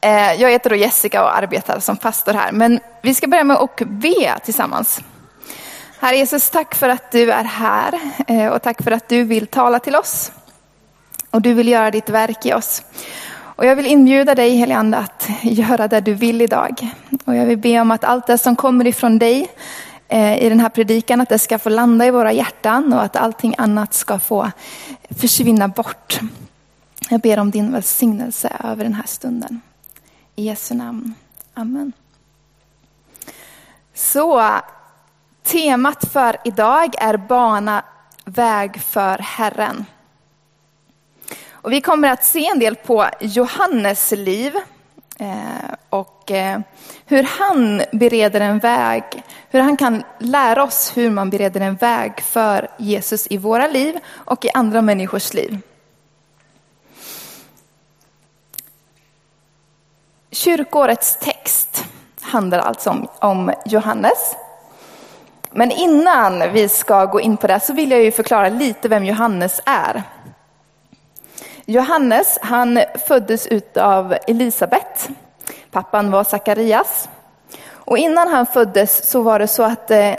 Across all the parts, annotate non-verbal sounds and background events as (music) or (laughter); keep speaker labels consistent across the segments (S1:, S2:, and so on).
S1: Eh, jag heter då Jessica och arbetar som pastor här. Men vi ska börja med att be tillsammans. Herre Jesus, tack för att du är här eh, och tack för att du vill tala till oss. Och du vill göra ditt verk i oss. Och jag vill inbjuda dig Heligande att göra det du vill idag. Och jag vill be om att allt det som kommer ifrån dig eh, i den här predikan, att det ska få landa i våra hjärtan och att allting annat ska få försvinna bort. Jag ber om din välsignelse över den här stunden. I Jesu namn. Amen. Så temat för idag är bana väg för Herren. Och vi kommer att se en del på Johannes liv eh, och eh, hur han bereder en väg, hur han kan lära oss hur man bereder en väg för Jesus i våra liv och i andra människors liv. Kyrkårets text handlar alltså om, om Johannes. Men innan vi ska gå in på det så vill jag ju förklara lite vem Johannes är. Johannes han föddes av Elisabet. Pappan var Sakarias. Och innan han föddes så var det så att eh,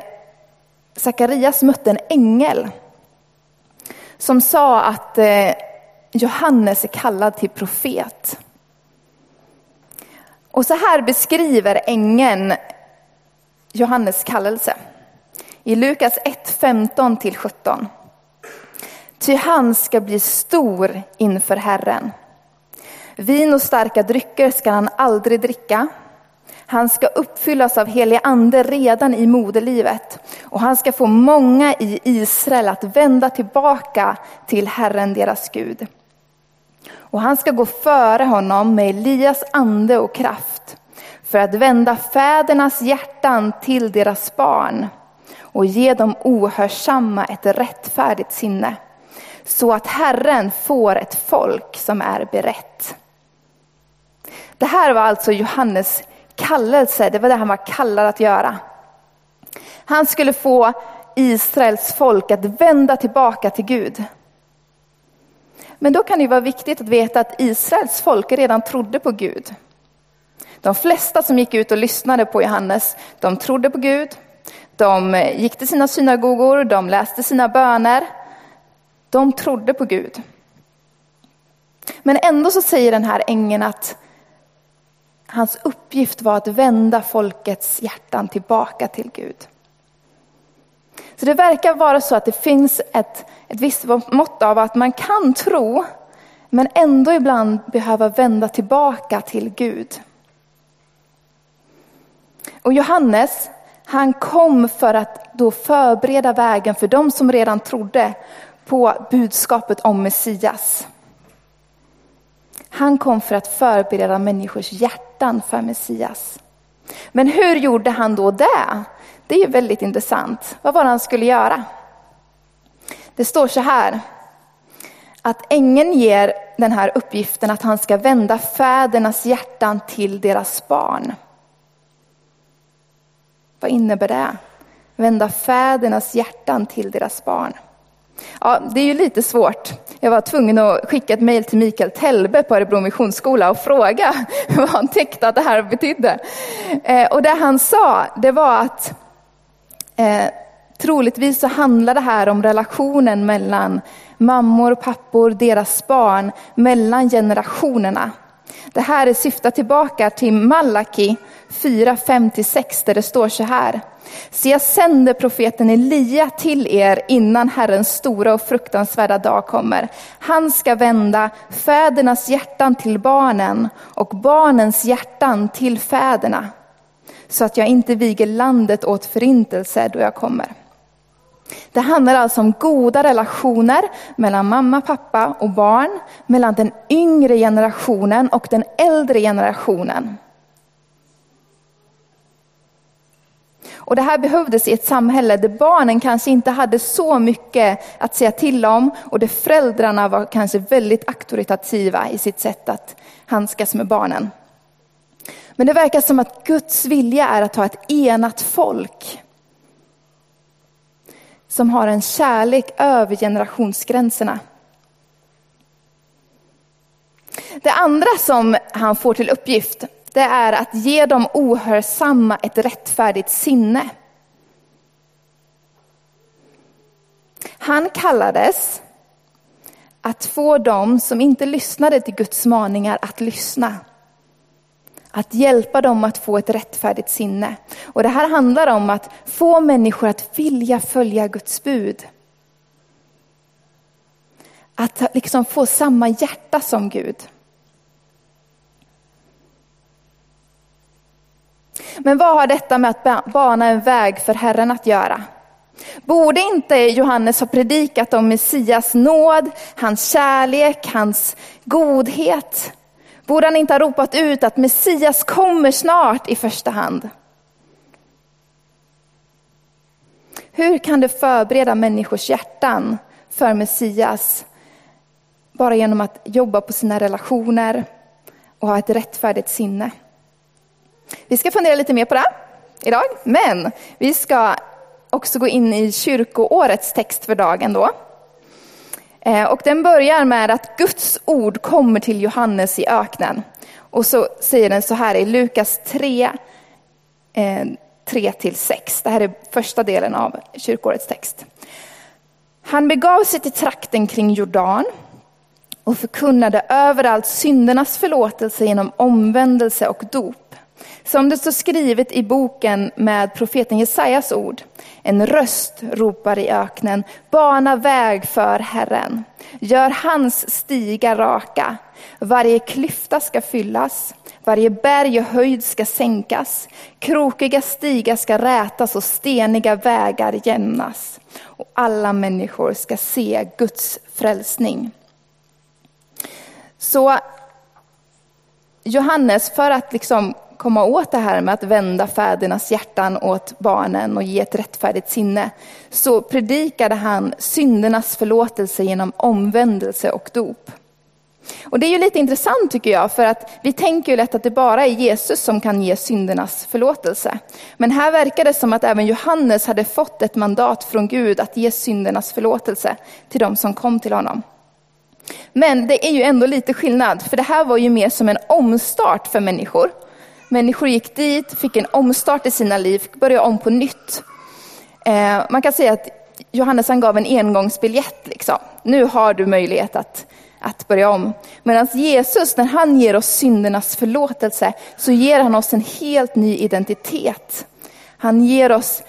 S1: Sakarias mötte en ängel som sa att eh, Johannes är kallad till profet. Och så här beskriver ängeln Johannes kallelse. I Lukas 1, 15-17. Ty han ska bli stor inför Herren. Vin och starka drycker ska han aldrig dricka. Han ska uppfyllas av helig ande redan i moderlivet och han ska få många i Israel att vända tillbaka till Herren deras Gud. Och han ska gå före honom med Elias ande och kraft för att vända fädernas hjärtan till deras barn och ge dem ohörsamma ett rättfärdigt sinne så att Herren får ett folk som är berett. Det här var alltså Johannes kallelse, det var det han var kallad att göra. Han skulle få Israels folk att vända tillbaka till Gud. Men då kan det vara viktigt att veta att Israels folk redan trodde på Gud. De flesta som gick ut och lyssnade på Johannes, de trodde på Gud. De gick till sina synagogor, de läste sina böner. De trodde på Gud. Men ändå så säger den här ängeln att hans uppgift var att vända folkets hjärtan tillbaka till Gud. Så det verkar vara så att det finns ett, ett visst mått av att man kan tro, men ändå ibland behöva vända tillbaka till Gud. Och Johannes, han kom för att då förbereda vägen för de som redan trodde på budskapet om Messias. Han kom för att förbereda människors hjärtan för Messias. Men hur gjorde han då det? Det är ju väldigt intressant. Vad var det han skulle göra? Det står så här, att ängeln ger den här uppgiften att han ska vända fädernas hjärtan till deras barn. Vad innebär det? Vända fädernas hjärtan till deras barn. Ja, det är ju lite svårt. Jag var tvungen att skicka ett mejl till Mikael Telbe på Örebro Missionsskola och fråga (laughs) vad han tyckte att det här betydde. Eh, och det han sa, det var att eh, troligtvis så handlar det här om relationen mellan mammor, pappor, deras barn, mellan generationerna. Det här syftar tillbaka till Malaki 4, 5-6 där det står så här. Så jag sänder profeten Elia till er innan Herrens stora och fruktansvärda dag kommer. Han ska vända fädernas hjärtan till barnen och barnens hjärtan till fäderna. Så att jag inte viger landet åt förintelse då jag kommer. Det handlar alltså om goda relationer mellan mamma, pappa och barn, mellan den yngre generationen och den äldre generationen. Och det här behövdes i ett samhälle där barnen kanske inte hade så mycket att säga till om och där föräldrarna var kanske väldigt auktoritativa i sitt sätt att handskas med barnen. Men det verkar som att Guds vilja är att ha ett enat folk som har en kärlek över generationsgränserna. Det andra som han får till uppgift, det är att ge de ohörsamma ett rättfärdigt sinne. Han kallades att få dem som inte lyssnade till Guds maningar att lyssna. Att hjälpa dem att få ett rättfärdigt sinne. Och det här handlar om att få människor att vilja följa Guds bud. Att liksom få samma hjärta som Gud. Men vad har detta med att bana en väg för Herren att göra? Borde inte Johannes ha predikat om Messias nåd, hans kärlek, hans godhet? Borde han inte ha ropat ut att Messias kommer snart i första hand? Hur kan du förbereda människors hjärtan för Messias bara genom att jobba på sina relationer och ha ett rättfärdigt sinne? Vi ska fundera lite mer på det idag, men vi ska också gå in i kyrkoårets text för dagen då. Eh, och den börjar med att Guds ord kommer till Johannes i öknen. Och så säger den så här i Lukas 3, 3-6. Eh, det här är första delen av kyrkårets text. Han begav sig till trakten kring Jordan och förkunnade överallt syndernas förlåtelse genom omvändelse och dop. Som det står skrivet i boken med profeten Jesajas ord. En röst ropar i öknen, bana väg för Herren. Gör hans stigar raka. Varje klyfta ska fyllas, varje berg och höjd ska sänkas. Krokiga stigar ska rätas och steniga vägar jämnas. Och alla människor ska se Guds frälsning. Så Johannes, för att liksom komma åt det här med att vända fädernas hjärtan åt barnen och ge ett rättfärdigt sinne, så predikade han syndernas förlåtelse genom omvändelse och dop. Och det är ju lite intressant tycker jag, för att vi tänker ju lätt att det bara är Jesus som kan ge syndernas förlåtelse. Men här verkar det som att även Johannes hade fått ett mandat från Gud att ge syndernas förlåtelse till de som kom till honom. Men det är ju ändå lite skillnad, för det här var ju mer som en omstart för människor. Människor gick dit, fick en omstart i sina liv, fick börja om på nytt. Eh, man kan säga att Johannes han gav en engångsbiljett. Liksom. Nu har du möjlighet att, att börja om. Medan Jesus, när han ger oss syndernas förlåtelse, så ger han oss en helt ny identitet. Han ger oss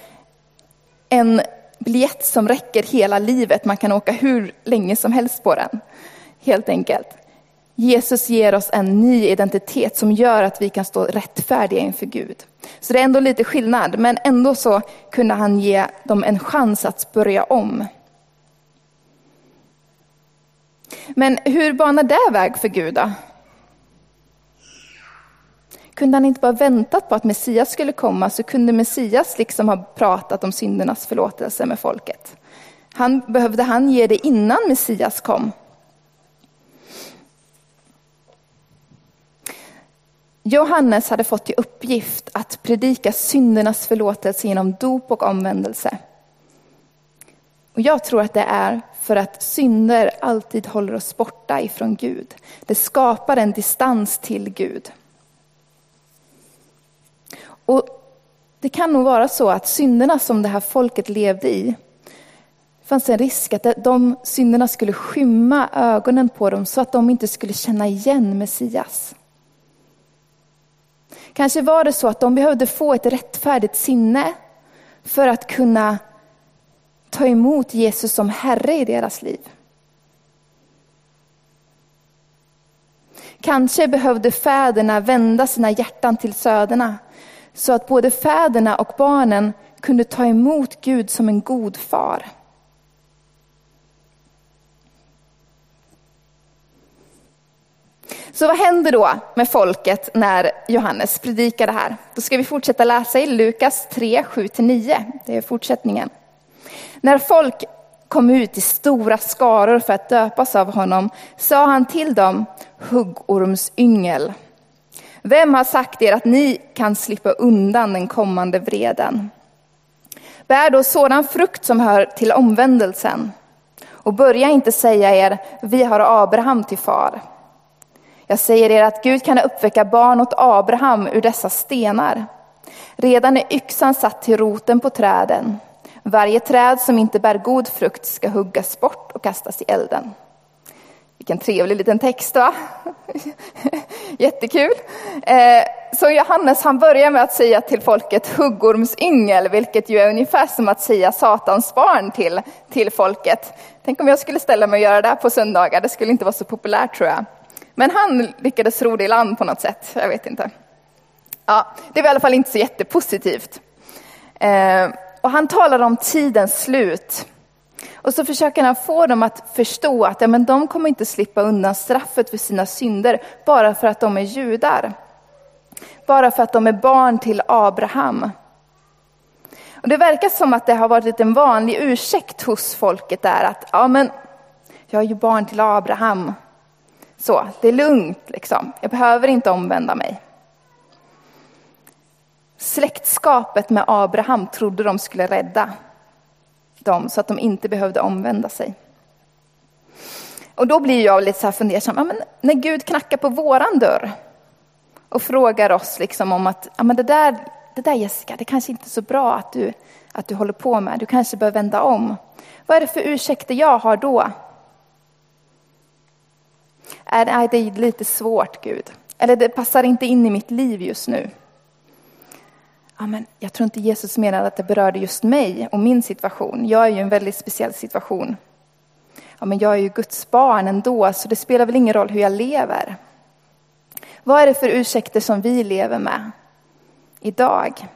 S1: en biljett som räcker hela livet. Man kan åka hur länge som helst på den. Helt enkelt. Jesus ger oss en ny identitet som gör att vi kan stå rättfärdiga inför Gud. Så det är ändå lite skillnad, men ändå så kunde han ge dem en chans att börja om. Men hur banar det väg för Gud då? Kunde han inte bara väntat på att Messias skulle komma så kunde Messias liksom ha pratat om syndernas förlåtelse med folket. Han, behövde han ge det innan Messias kom? Johannes hade fått i uppgift att predika syndernas förlåtelse genom dop och omvändelse. Och jag tror att det är för att synder alltid håller oss borta ifrån Gud. Det skapar en distans till Gud. Och Det kan nog vara så att synderna som det här folket levde i, det fanns en risk att de synderna skulle skymma ögonen på dem så att de inte skulle känna igen Messias. Kanske var det så att de behövde få ett rättfärdigt sinne för att kunna ta emot Jesus som Herre i deras liv. Kanske behövde fäderna vända sina hjärtan till söderna så att både fäderna och barnen kunde ta emot Gud som en god far. Så vad händer då med folket när Johannes predikar det här? Då ska vi fortsätta läsa i Lukas 3, 7-9. Det är fortsättningen. När folk kom ut i stora skaror för att döpas av honom sa han till dem, huggormsyngel. Vem har sagt er att ni kan slippa undan den kommande vreden? Bär då sådan frukt som hör till omvändelsen och börja inte säga er, vi har Abraham till far. Jag säger er att Gud kan uppväcka barn åt Abraham ur dessa stenar. Redan är yxan satt till roten på träden. Varje träd som inte bär god frukt ska huggas bort och kastas i elden. Vilken trevlig liten text va? (laughs) Jättekul. Eh, så Johannes han börjar med att säga till folket huggormsyngel, vilket ju är ungefär som att säga satans barn till, till folket. Tänk om jag skulle ställa mig och göra det här på söndagar, det skulle inte vara så populärt tror jag. Men han lyckades ro det i land på något sätt, jag vet inte. Ja, det var i alla fall inte så jättepositivt. Eh, och han talar om tidens slut. Och så försöker han få dem att förstå att ja, men de kommer inte slippa undan straffet för sina synder bara för att de är judar. Bara för att de är barn till Abraham. Och det verkar som att det har varit en vanlig ursäkt hos folket där att ja, men jag är ju barn till Abraham. Så, det är lugnt liksom. Jag behöver inte omvända mig. Släktskapet med Abraham trodde de skulle rädda dem så att de inte behövde omvända sig. Och då blir jag lite så här fundersam, ja, men när Gud knackar på våran dörr och frågar oss liksom om att ja, men det, där, det där Jessica, det kanske inte är så bra att du, att du håller på med, du kanske bör vända om. Vad är det för ursäkter jag har då? Är det lite svårt Gud? Eller det passar inte in i mitt liv just nu? ja, men jag tror inte Jesus menade att det berörde just mig och min situation. Jag är ju i en väldigt speciell situation. Ja, men jag är ju Guds barn ändå, så det spelar väl ingen roll hur jag lever. Vad är det för ursäkter som vi lever med idag?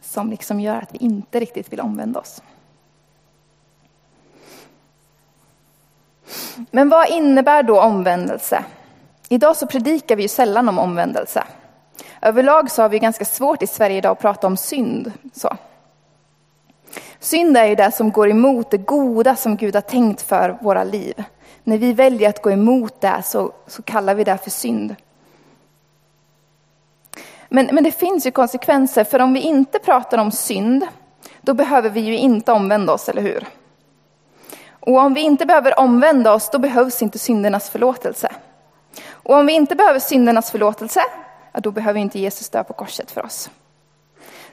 S1: Som liksom gör att vi inte riktigt vill omvända oss. Men vad innebär då omvändelse? Idag så predikar vi ju sällan om omvändelse. Överlag så har vi ganska svårt i Sverige idag att prata om synd. Så. Synd är ju det som går emot det goda som Gud har tänkt för våra liv. När vi väljer att gå emot det så, så kallar vi det för synd. Men, men det finns ju konsekvenser, för om vi inte pratar om synd, då behöver vi ju inte omvända oss, eller hur? Och om vi inte behöver omvända oss, då behövs inte syndernas förlåtelse. Och om vi inte behöver syndernas förlåtelse, ja, då behöver inte Jesus dö på korset för oss.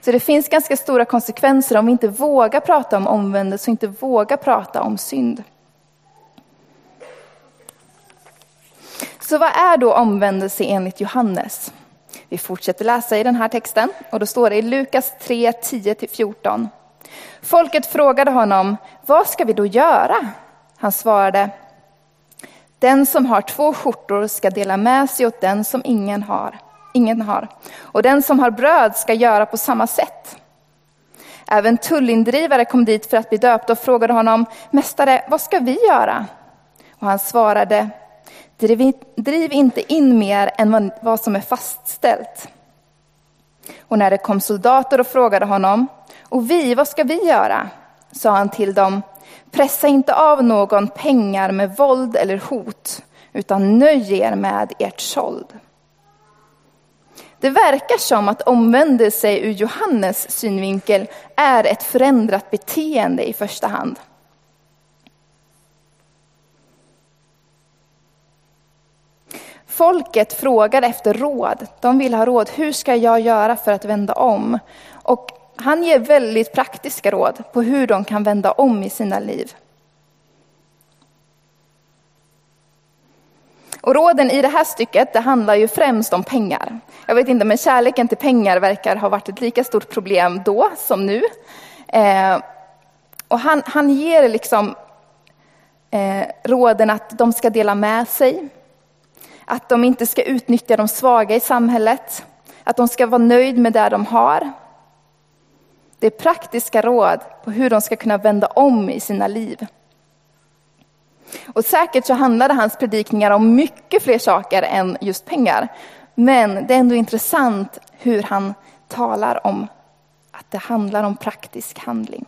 S1: Så det finns ganska stora konsekvenser om vi inte vågar prata om omvändelse och inte vågar prata om synd. Så vad är då omvändelse enligt Johannes? Vi fortsätter läsa i den här texten och då står det i Lukas 3, 10-14. Folket frågade honom, vad ska vi då göra? Han svarade, den som har två skjortor ska dela med sig åt den som ingen har ingen har. Och den som har bröd ska göra på samma sätt. Även tullindrivare kom dit för att bli döpta och frågade honom, Mästare, vad ska vi göra? Och han svarade, driv, driv inte in mer än vad som är fastställt. Och när det kom soldater och frågade honom, och vi, vad ska vi göra? sa han till dem, pressa inte av någon pengar med våld eller hot, utan nöj er med ert såld. Det verkar som att omvändelse ur Johannes synvinkel är ett förändrat beteende i första hand. Folket frågar efter råd. De vill ha råd. Hur ska jag göra för att vända om? Och han ger väldigt praktiska råd på hur de kan vända om i sina liv. Och råden i det här stycket, det handlar ju främst om pengar. Jag vet inte, men kärleken till pengar verkar ha varit ett lika stort problem då som nu. Eh, och han, han ger liksom eh, råden att de ska dela med sig, att de inte ska utnyttja de svaga i samhället, att de ska vara nöjd med det de har. Det är praktiska råd på hur de ska kunna vända om i sina liv. Och säkert så handlade hans predikningar om mycket fler saker än just pengar. Men det är ändå intressant hur han talar om att det handlar om praktisk handling.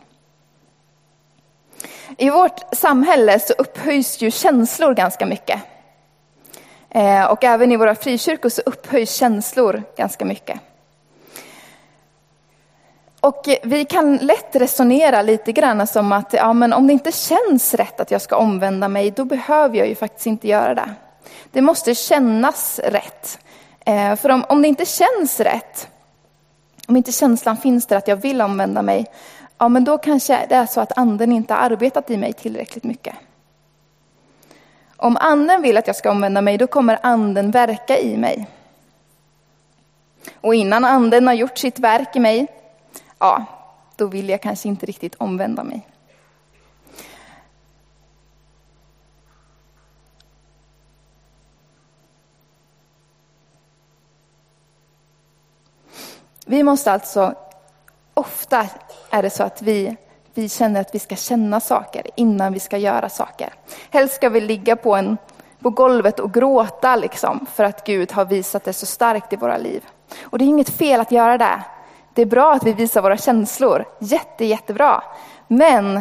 S1: I vårt samhälle så upphöjs ju känslor ganska mycket. Eh, och även i våra frikyrkor så upphöjs känslor ganska mycket. Och vi kan lätt resonera lite grann som att ja, men om det inte känns rätt att jag ska omvända mig, då behöver jag ju faktiskt inte göra det. Det måste kännas rätt. Eh, för om, om det inte känns rätt, om inte känslan finns där att jag vill omvända mig, ja men då kanske det är så att anden inte har arbetat i mig tillräckligt mycket. Om anden vill att jag ska omvända mig, då kommer anden verka i mig. Och innan anden har gjort sitt verk i mig, ja, då vill jag kanske inte riktigt omvända mig. Vi måste alltså, ofta är det så att vi, vi känner att vi ska känna saker innan vi ska göra saker. Helst ska vi ligga på, en, på golvet och gråta liksom, för att Gud har visat det så starkt i våra liv. Och det är inget fel att göra det. Det är bra att vi visar våra känslor, jätte, jättebra. Men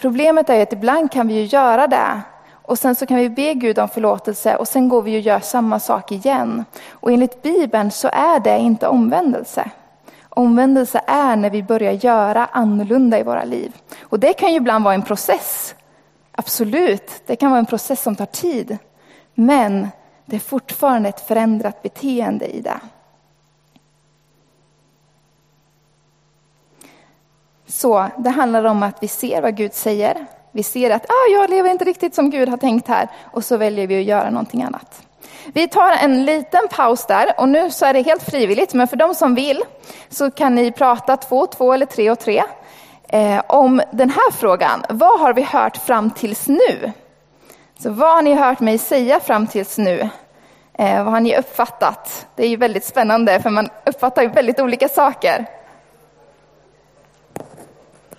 S1: problemet är att ibland kan vi ju göra det och sen så kan vi be Gud om förlåtelse och sen går vi och gör samma sak igen. Och enligt Bibeln så är det inte omvändelse. Omvändelse är när vi börjar göra annorlunda i våra liv. Och det kan ju ibland vara en process. Absolut, det kan vara en process som tar tid. Men det är fortfarande ett förändrat beteende i det. Så det handlar om att vi ser vad Gud säger. Vi ser att ah, jag lever inte riktigt som Gud har tänkt här och så väljer vi att göra någonting annat. Vi tar en liten paus där och nu så är det helt frivilligt, men för de som vill så kan ni prata två, två eller tre och tre eh, om den här frågan. Vad har vi hört fram tills nu? Så vad har ni hört mig säga fram tills nu? Eh, vad har ni uppfattat? Det är ju väldigt spännande för man uppfattar ju väldigt olika saker.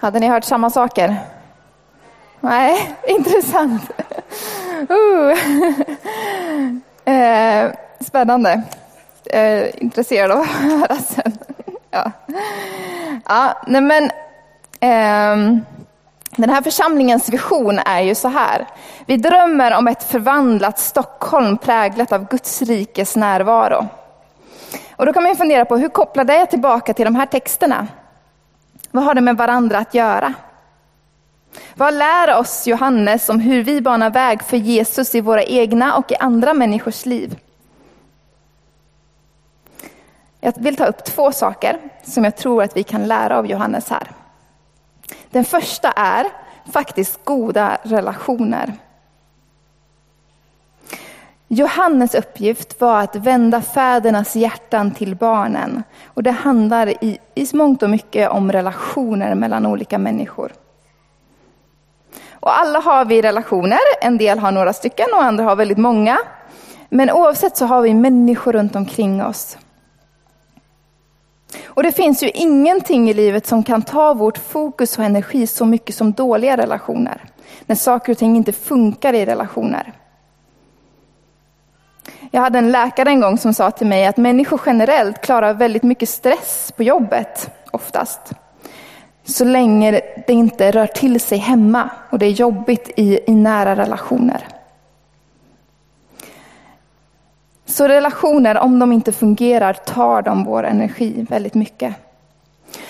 S1: Hade ni hört samma saker? Nej, (laughs) intressant. Uh. (laughs) Eh, spännande. Eh, intresserad av att höra sen. (laughs) ja. Ja, nej men, eh, den här församlingens vision är ju så här. Vi drömmer om ett förvandlat Stockholm präglat av Guds rikes närvaro. Och då kan man fundera på hur kopplar det tillbaka till de här texterna? Vad har det med varandra att göra? Vad lär oss Johannes om hur vi banar väg för Jesus i våra egna och i andra människors liv? Jag vill ta upp två saker som jag tror att vi kan lära av Johannes här. Den första är faktiskt goda relationer. Johannes uppgift var att vända fädernas hjärtan till barnen. Och det handlar i, i mångt och mycket om relationer mellan olika människor. Och alla har vi relationer, en del har några stycken och andra har väldigt många. Men oavsett så har vi människor runt omkring oss. Och det finns ju ingenting i livet som kan ta vårt fokus och energi så mycket som dåliga relationer. När saker och ting inte funkar i relationer. Jag hade en läkare en gång som sa till mig att människor generellt klarar väldigt mycket stress på jobbet, oftast. Så länge det inte rör till sig hemma och det är jobbigt i, i nära relationer. Så relationer, om de inte fungerar, tar de vår energi väldigt mycket.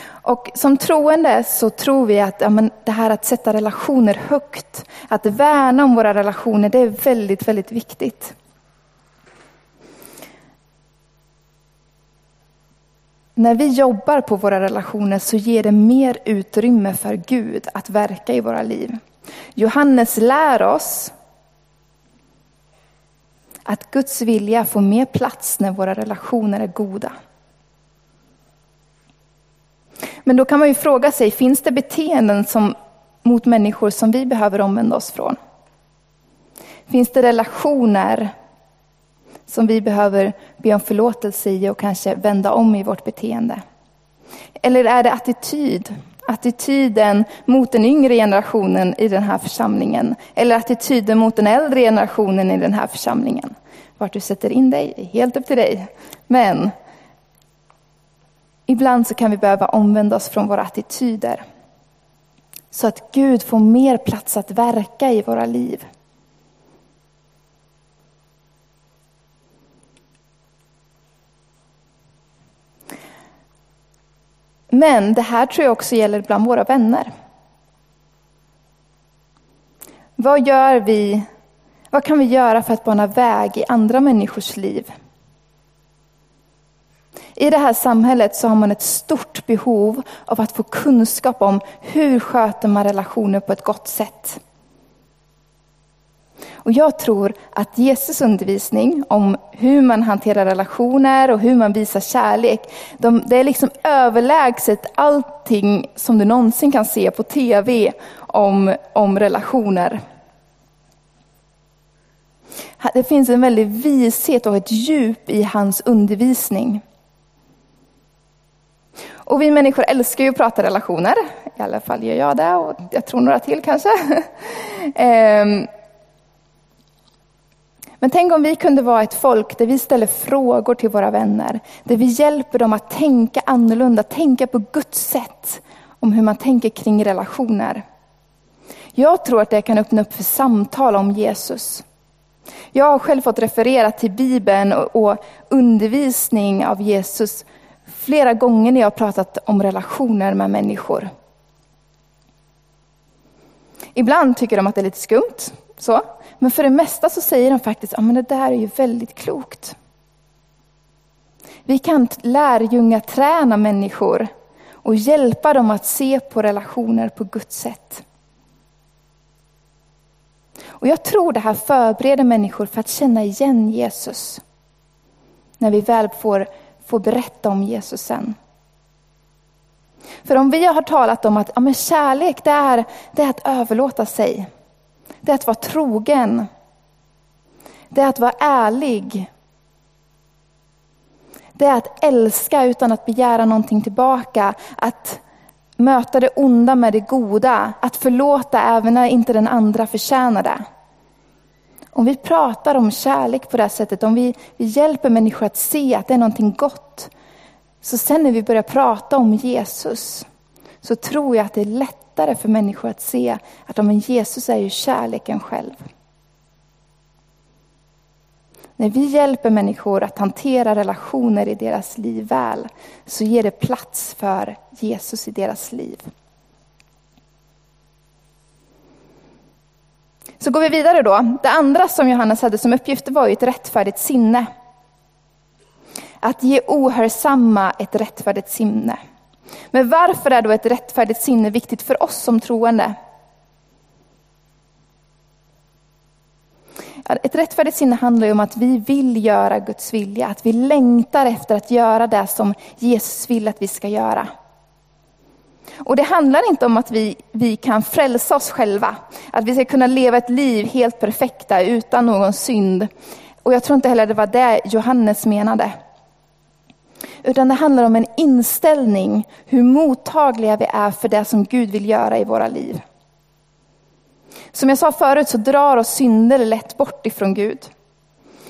S1: Och som troende så tror vi att ja, men det här att sätta relationer högt, att värna om våra relationer, det är väldigt, väldigt viktigt. När vi jobbar på våra relationer så ger det mer utrymme för Gud att verka i våra liv. Johannes lär oss att Guds vilja får mer plats när våra relationer är goda. Men då kan man ju fråga sig, finns det beteenden som, mot människor som vi behöver omvända oss från? Finns det relationer som vi behöver be om förlåtelse i och kanske vända om i vårt beteende? Eller är det attityd? Attityden mot den yngre generationen i den här församlingen. Eller attityden mot den äldre generationen i den här församlingen. Vart du sätter in dig är helt upp till dig. Men ibland så kan vi behöva omvända oss från våra attityder. Så att Gud får mer plats att verka i våra liv. Men det här tror jag också gäller bland våra vänner. Vad gör vi? Vad kan vi göra för att bana väg i andra människors liv? I det här samhället så har man ett stort behov av att få kunskap om hur sköter man relationer på ett gott sätt. Och jag tror att Jesus undervisning om hur man hanterar relationer och hur man visar kärlek, de, det är liksom överlägset allting som du någonsin kan se på tv om, om relationer. Det finns en väldig vishet och ett djup i hans undervisning. Och vi människor älskar ju att prata relationer. I alla fall gör jag det och jag tror några till kanske. (laughs) Ehm, men tänk om vi kunde vara ett folk där vi ställer frågor till våra vänner. Där vi hjälper dem att tänka annorlunda, tänka på Guds sätt om hur man tänker kring relationer. Jag tror att det kan öppna upp för samtal om Jesus. Jag har själv fått referera till Bibeln och, undervisning av Jesus flera gånger när jag har pratat om relationer med människor. Ibland tycker de att det är lite skumt. Så. Men för det mesta så säger de faktiskt ja men det där är ju väldigt klokt. Vi kan lärjunga träna människor och hjälpa dem att se på relationer på Guds sätt. Och jag tror det här förbereder människor för att känna igen Jesus. När vi väl får, får berätta om Jesus sen. För om vi har talat om att ja, men kärlek det är, det är att överlåta sig. Det är att vara trogen. Det är att vara ärlig. Det är att älska utan att begära någonting tillbaka. Att möta det onda med det goda. Att förlåta även när inte den andra förtjänar det. Om vi pratar om kärlek på det här sättet, om vi, vi hjälper människor att se att det är någonting gott. Så sen när vi börjar prata om Jesus, så tror jag att det är lättare för människor att se att men Jesus är ju kärleken själv. När vi hjälper människor att hantera relationer i deras liv väl, så ger det plats för Jesus i deras liv. Så går vi vidare då. Det andra som Johannes hade som uppgift var ju ett rättfärdigt sinne. Att ge ohörsamma ett rättfärdigt sinne. Men varför är då ett rättfärdigt sinne viktigt för oss som troende? Ett rättfärdigt sinne handlar ju om att vi vill göra Guds vilja, att vi längtar efter att göra det som Jesus vill att vi ska göra. Och det handlar inte om att vi, vi kan frälsa oss själva, att vi ska kunna leva ett liv helt perfekta utan någon synd. Och jag tror inte heller det var det Johannes menade. Utan det handlar om en inställning, hur mottagliga vi är för det som Gud vill göra i våra liv. Som jag sa förut så drar oss synder lätt bort ifrån Gud.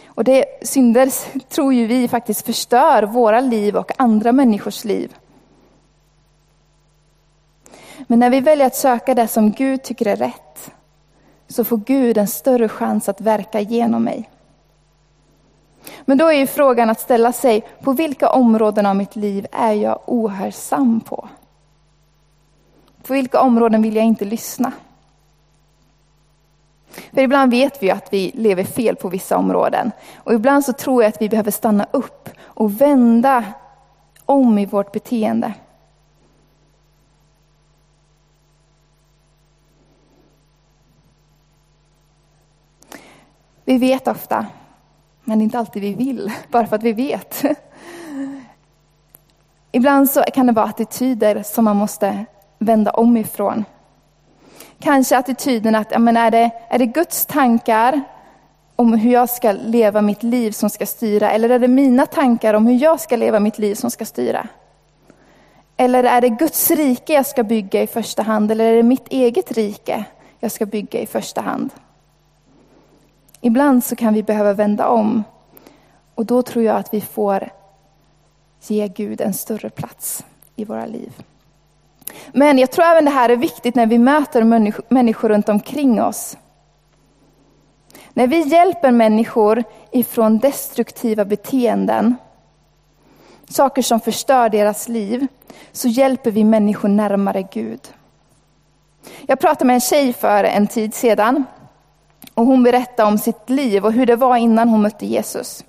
S1: Och det, synder (laughs) tror ju vi faktiskt förstör våra liv och andra människors liv. Men när vi väljer att söka det som Gud tycker är rätt, så får Gud en större chans att verka genom mig. Men då är ju frågan att ställa sig, på vilka områden av mitt liv är jag ohörsam på? På vilka områden vill jag inte lyssna? För ibland vet vi att vi lever fel på vissa områden. Och ibland så tror jag att vi behöver stanna upp och vända om i vårt beteende. Vi vet ofta, men det är inte alltid vi vill, (laughs) bara för att vi vet. Ibland så kan det vara attityder som man måste vända om ifrån. Kanske attityden att, men är, det, är det Guds tankar om hur jag ska leva mitt liv som ska styra? Eller är det mina tankar om hur jag ska leva mitt liv som ska styra? Eller är det Guds rike jag ska bygga i första hand? Eller är det mitt eget rike jag ska bygga i första hand? Ibland så kan vi behöva vända om. Och då tror jag att vi får ge Gud en större plats i våra liv. Men jag tror även det här är viktigt när vi möter människor runt omkring oss. När vi hjälper människor ifrån destruktiva beteenden, saker som förstör deras liv, så hjälper vi människor närmare Gud. Jag pratade med en tjej för en tid sedan och hon berättade om sitt liv och hur det var innan hon mötte Jesus.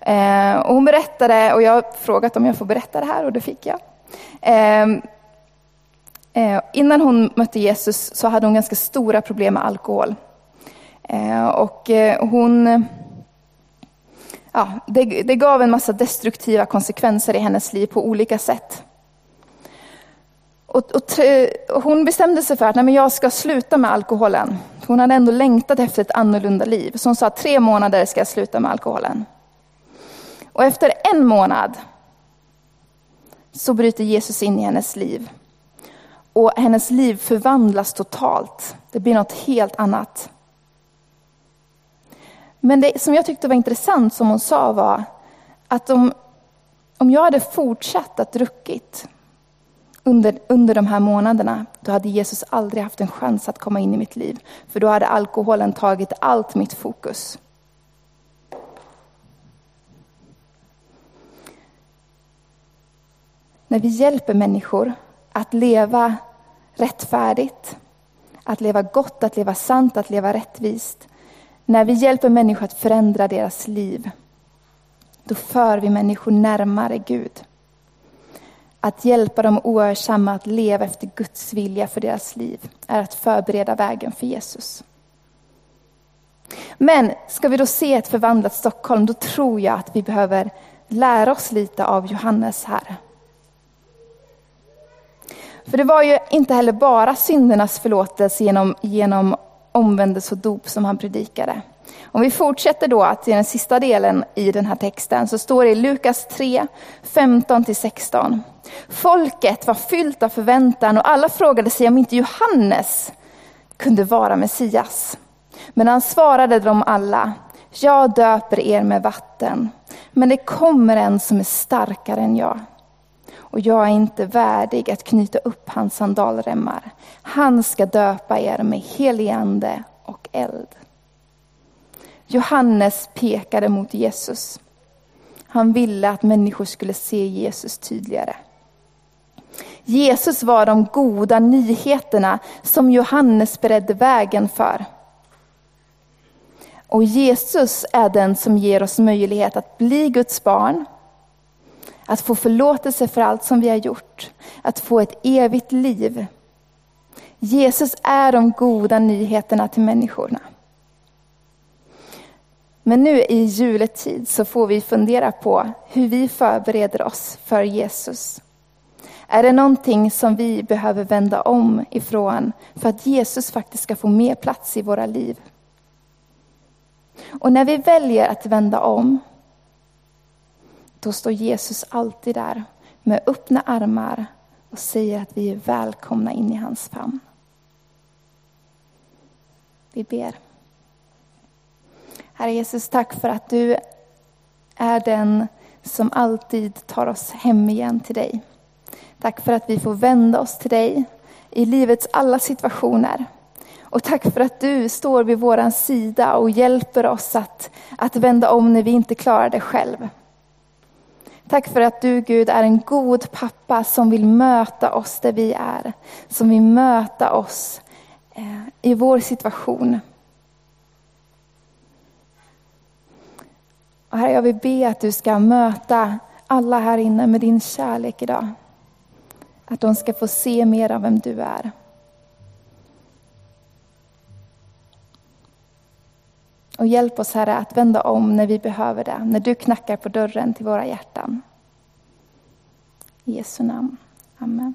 S1: Eh, och hon berättade, och jag har frågat om jag får berätta det här och det fick jag. Eh, eh, innan hon mötte Jesus så hade hon ganska stora problem med alkohol. Eh, och eh, hon, ja, det, det gav en massa destruktiva konsekvenser i hennes liv på olika sätt. Och, och, och, hon bestämde sig för att nej, men jag ska sluta med alkoholen. Hon hade ändå längtat efter ett annorlunda liv. Så hon sa tre månader ska jag sluta med alkoholen. Och efter en månad så bryter Jesus in i hennes liv. Och hennes liv förvandlas totalt. Det blir något helt annat. Men det som jag tyckte var intressant som hon sa var att om, om jag hade fortsatt att druckit under, under de här månaderna, då hade Jesus aldrig haft en chans att komma in i mitt liv. För då hade alkoholen tagit allt mitt fokus. När vi hjälper människor att leva rättfärdigt, att leva gott, att leva sant, att leva rättvist. När vi hjälper människor att förändra deras liv, då för vi människor närmare Gud. Att hjälpa de oersamma att leva efter Guds vilja för deras liv är att förbereda vägen för Jesus. Men ska vi då se ett förvandlat Stockholm, då tror jag att vi behöver lära oss lite av Johannes här. För det var ju inte heller bara syndernas förlåtelse genom, genom omvändelse och dop som han predikade. Om vi fortsätter då att i den sista delen i den här texten så står det i Lukas 3, 15-16. Folket var fyllt av förväntan och alla frågade sig om inte Johannes kunde vara Messias. Men han svarade dem alla, jag döper er med vatten, men det kommer en som är starkare än jag. Och jag är inte värdig att knyta upp hans sandalremmar. Han ska döpa er med helig ande och eld. Johannes pekade mot Jesus. Han ville att människor skulle se Jesus tydligare. Jesus var de goda nyheterna som Johannes beredde vägen för. Och Jesus är den som ger oss möjlighet att bli Guds barn, att få förlåtelse för allt som vi har gjort, att få ett evigt liv. Jesus är de goda nyheterna till människorna. Men nu i juletid så får vi fundera på hur vi förbereder oss för Jesus. Är det någonting som vi behöver vända om ifrån för att Jesus faktiskt ska få mer plats i våra liv? Och när vi väljer att vända om, då står Jesus alltid där med öppna armar och säger att vi är välkomna in i hans famn. Vi ber. Herre Jesus, tack för att du är den som alltid tar oss hem igen till dig. Tack för att vi får vända oss till dig i livets alla situationer. Och tack för att du står vid vår sida och hjälper oss att, att vända om när vi inte klarar det själv. Tack för att du Gud är en god pappa som vill möta oss där vi är. Som vill möta oss eh, i vår situation. Och herre, jag vill be att du ska möta alla här inne med din kärlek idag. Att de ska få se mer av vem du är. Och hjälp oss Herre att vända om när vi behöver det, när du knackar på dörren till våra hjärtan. I Jesu namn. Amen.